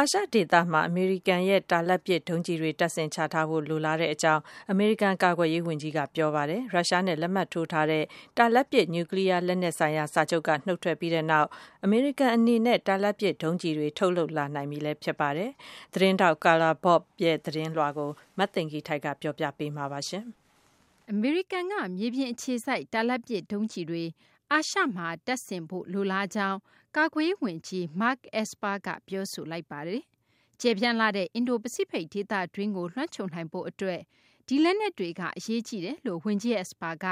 အာရှဒေသမှာ အမေရိကန်ရဲ့ တာလတ်ပစ်ဒုံးကျည်တွေ တပ်ဆင်ချထားဖို့ လိုလားကြောင်း အမေရိကန် ကာကွယ်ရေးဝန်ကြီးက ပြောပါတယ်။ရုရှားနဲ့ လက်မှတ်ထိုးထားတဲ့ တာလတ်ပစ် နျူးကလီးယားလက်နက်ဆိုင်ရာ စာချုပ်က နုတ်ထွက်ပြီးနောက် အမေရိကန်အနေနဲ့ တာလတ်ပစ်ဒုံးကျည်တွေ ထုတ်လုပ်လာနိုင်ပြီလည်း ဖြစ်ပါတယ်။သတင်းထောက် Carla Babb ရဲ့ သတင်းလွှာကို မသိင်္ဂီထိုက် ပြောပြပေးမှာပါ။အမေရိကန်က မြေပြင်အခြေစိုက် တာလတ်ပစ်ဒုံးကျည်တွေ အာရှမှာ တပ်ဆင်ဖို့ လိုလားကြောင်း ကာကွယ်ရေး ဝန်ကြီး Mark Esper က ပြောဆိုလိုက်ပါတယ်။ကျယ်ပြန့်လှတဲ့ အင်ဒို ပစိဖိတ် ဒေသတွင်းကို လွှမ်းခြုံနိုင်ဖို့ အတွက် ဒီလက်နက်တွေက အရေးကြီးတယ်လို့ ဝန်ကြီး Esper က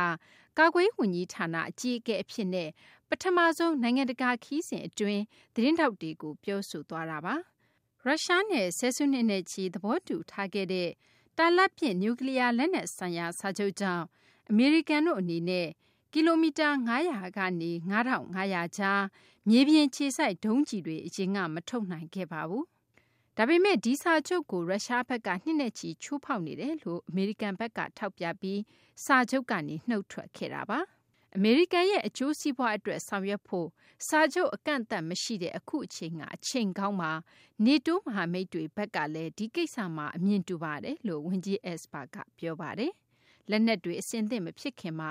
ကာကွယ်ရေး ဝန်ကြီးဌာန အကြီးအကဲ အဖြစ်နဲ့ ပထမဆုံး နိုင်ငံတကာ ခရီးစဉ် အတွင်း သတင်းထောက်တွေကို ပြောဆိုသွားတာပါ။ရုရှားနဲ့ ဆယ်စုနှစ်နဲ့ချီ သဘောတူထားခဲ့တဲ့ တာလတ်ပစ် နျူးကလီးယား လက်နက်ဆိုင်ရာ စာချုပ်ကြောင့် အမေရိကန်တို့ အနေနဲ့ ကီလိုမီတာ ၅၀၀ ကနေ ၅၅၀၀ ကြား မြေပြင်အခြေစိုက် ဒုံးကျည်တွေ အရင်က မထုတ်နိုင်ခဲ့ပါဘူး။ဒါပေမယ့် ဒီစာချုပ်ကို ရုရှားဘက်က နှစ်နဲ့ချီ ချိုးဖောက်နေတယ်လို့ အမေရိကန်ဘက်က ထောက်ပြပြီး စာချုပ်ကနေ နုတ်ထွက်ခဲ့တာပါ။အမေရိကန်ရဲ့ အကျိုးစီးပွားအတွက် ဆောင်ရွက်ဖို့ စာချုပ် အကန့်အသတ်မရှိတဲ့ အခုအချိန်ကအချိန်ကောင်းပါ။ NATO မဟာမိတ်တွေဘက်ကလည်း ဒီကိစ္စမှာ အမြင်တူပါတယ်လို့ ဝန်ကြီး Esper က ပြောပါတယ်။လက်နက်တွေ အဆင်သင့် မဖြစ်ခင်မှာ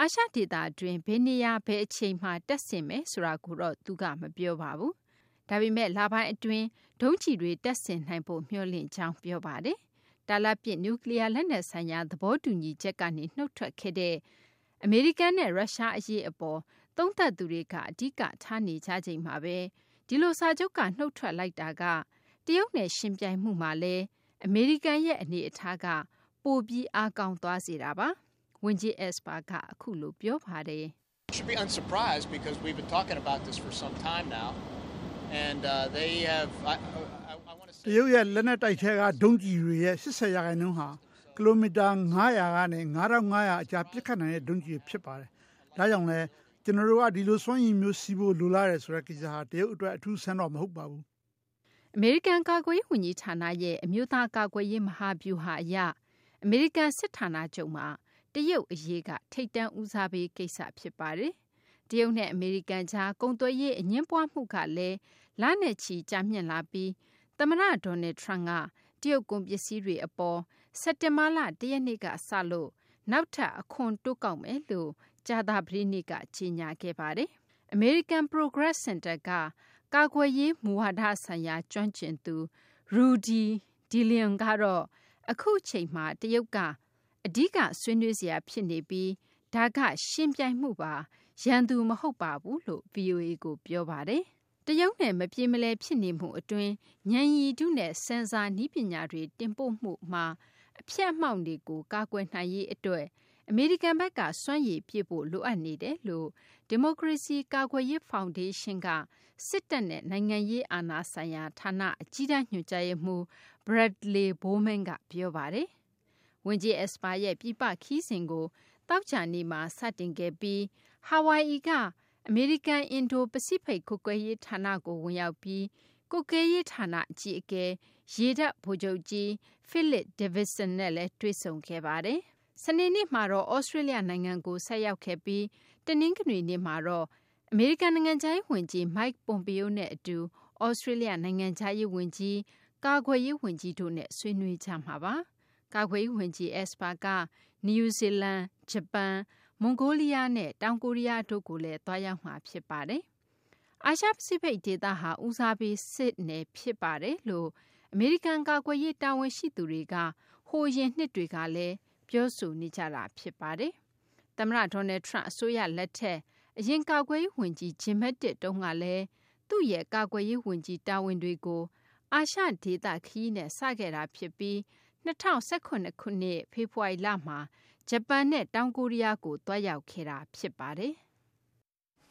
အာရှဒေသတွင်း ဘယ်နေရာ ဘယ်အချိန်မှာ တပ်ဆင်မယ်ဆိုတာကိုတော့ သူက မပြောပါဘူး။ဒါပေမယ့် လပိုင်းအတွင်း ဒုံးကျည်တွေ တပ်ဆင်နိုင်ဖို့ မျှော်လင့်ကြောင်း ပြောပါတယ်။တာလတ်ပစ် နျူးကလီးယား လက်နက်ဆိုင်ရာ သဘောတူညီချက်ကနေ နုတ်ထွက်ခဲ့တဲ့ အမေရိကန်နဲ့ ရုရှားအရေးအပေါ် သုံးသပ်သူတွေက အဓိကထားနေကြချိန်မှာဘဲဒီလို စာချုပ်က နုတ်ထွက်လိုက်တာက တရုတ်နဲ့ ယှဉ်ပြိုင်မှုမှာလည်း အမေရိကန်ရဲ့ အနေအထားက ပိုပြီး အားကောင်းသွားစေတာပါ။ ဝန်ကြီး Esper ကအခုလိုပြောပါတယ်။"တရုတ်ရဲ့လက်နက်တိုက်ထဲကဒုံးကျည်တွေရဲ့၈၀ရာခိုင်နှုန်းဟာကီလိုမီတာ၅၀၀ကနေ၅၅၀၀ကြားပစ်ခတ်နိုင်တဲ့ဒုံးကျည်တွေဖြစ်ပါတယ်။ဒါကြောင့်လည်းကျနော်တို့ကဒီလိုစွမ်းရည်မျိုးရှိဖို့လိုလားတယ်ဆိုတဲ့ကိစ္စဟာတရုတ်အတွက်အထူးအဆန်းတော့မဟုတ်ပါဘူး။"အမေရိကန်ကာကွယ်ရေးဝန်ကြီးဌာနရဲ့အမျိုးသားကာကွယ်ရေးမဟာဗျူဟာအရအမေရိကန်စစ်ဌာနချုပ်မှာ တရုတ်အရေးက ထိပ်တန်းဦးစားပေးကိစ္စ ဖြစ်ပါတယ်။တရုတ်နဲ့ အမေရိကန်ကြား ကုန်သွယ်ရေး အငြင်းပွားမှုကလည်း လနဲ့ချီ ကြာမြင့်လာပြီး သမ္မတ Donald Trump က တရုတ်ကုန်ပစ္စည်းတွေအပေါ် စက်တင်ဘာလ ၁ ရက်နေ့ကစလို့ နောက်ထပ် အခွန်တိုးကောက်မယ်လို့ ကြာသပတေးနေ့က ကြေညာခဲ့ပါတယ်။ American Progress Center က ကာကွယ်ရေးမူဝါဒဆိုင်ရာ ကျွမ်းကျင်သူ Rudy deLeon ကတော့ အခုအချိန်မှာ တရုတ်က အဓိကဆွေးနွေးစရာဖြစ်နေပြီးဒါကယှဉ်ပြိုင်မှုပါရန်သူမဟုတ်ပါဘူးလို့ဗွီအိုအေကိုပြောပါတယ်။တရုတ်နဲ့မပြေမလည်ဖြစ်နေမှုအတွင်းဉာဏ်ရည်တုနဲ့ဆင်ဆာနည်းပညာတွေတင်ပို့မှုမှာအဖျက်အမှောင့်တွေကိုကာကွယ်နိုင်ရေးအတွက်အမေရိကန်ဘက်ကစွမ်းရည်ပြည့်ဖို့လိုအပ်နေတယ်လို့ဒီမိုကရေစီကာကွယ်ရေးဖောင်ဒေးရှင်းကစစ်တပ်နဲ့နိုင်ငံရေးအာဏာဆိုင်ရာဌာနအကြီးတန်းညွှန်ကြားရေးမှူး Bradley Bowman ကပြောပါတယ်။ ဝန်ကြီး Esper ရဲ့ ပြည်ပ ခရီးစဉ်ကို သောကြာနေ့မှာ စတင်ခဲ့ပြီး ဟာဝိုင်အီက အမေရိကန် အင်ဒို ပစိဖိတ် ကွပ်ကဲရေးဌာနကို ဝင်ရောက်ပြီး ကွပ်ကဲရေးဌာန အကြီးအကဲ ရေတပ် ဗိုလ်ချုပ်ကြီး Philip Davidson နဲ့လည်း တွေ့ဆုံခဲ့ပါတယ်။စနေနေ့မှာတော့ သြစတြေးလျ နိုင်ငံကို ဆိုက်ရောက်ခဲ့ပြီး တနင်္ဂနွေနေ့မှာတော့ အမေရိကန် နိုင်ငံခြားရေး ဝန်ကြီး Mike Pompeo နဲ့ အတူ သြစတြေးလျ နိုင်ငံခြားရေး ဝန်ကြီး၊ကာကွယ်ရေး ဝန်ကြီးတို့နဲ့ ဆွေးနွေးကြမှာပါ။ ကာကွယ်ရေးဝန်ကြီး Esper က နယူးဇီလန်၊ဂျပန်၊မွန်ဂိုးလီးယားနဲ့ တောင်ကိုရီးယားတို့ကိုလည်း သွားရောက်မှာ ဖြစ်ပါတယ်။အာရှပစိဖိတ်ဒေသဟာ ဦးစားပေးစစ်နယ် ဖြစ်တယ်လို့ အမေရိကန် ကာကွယ်ရေး တာဝန်ရှိသူတွေက ဟိုအရင်နှစ်တွေကလည်း ပြောဆိုနေကြတာ ဖြစ်ပါတယ်။သမ္မတ Donald Trump အစိုးရလက်ထက် အရင် ကာကွယ်ရေးဝန်ကြီး Jim Mattis တုန်းကလည်း သူ့ရဲ့ ကာကွယ်ရေးဝန်ကြီး တာဝန်တွေကို အာရှဒေသခရီးနဲ့ စခဲ့တာဖြစ်ပြီး ၂၀၁၇ ခုနှစ် ဖေဖော်ဝါရီလမှာ ဂျပန်နဲ့ တောင်ကိုရီးယားကို သွားရောက်ခဲ့တာ ဖြစ်ပါတယ်။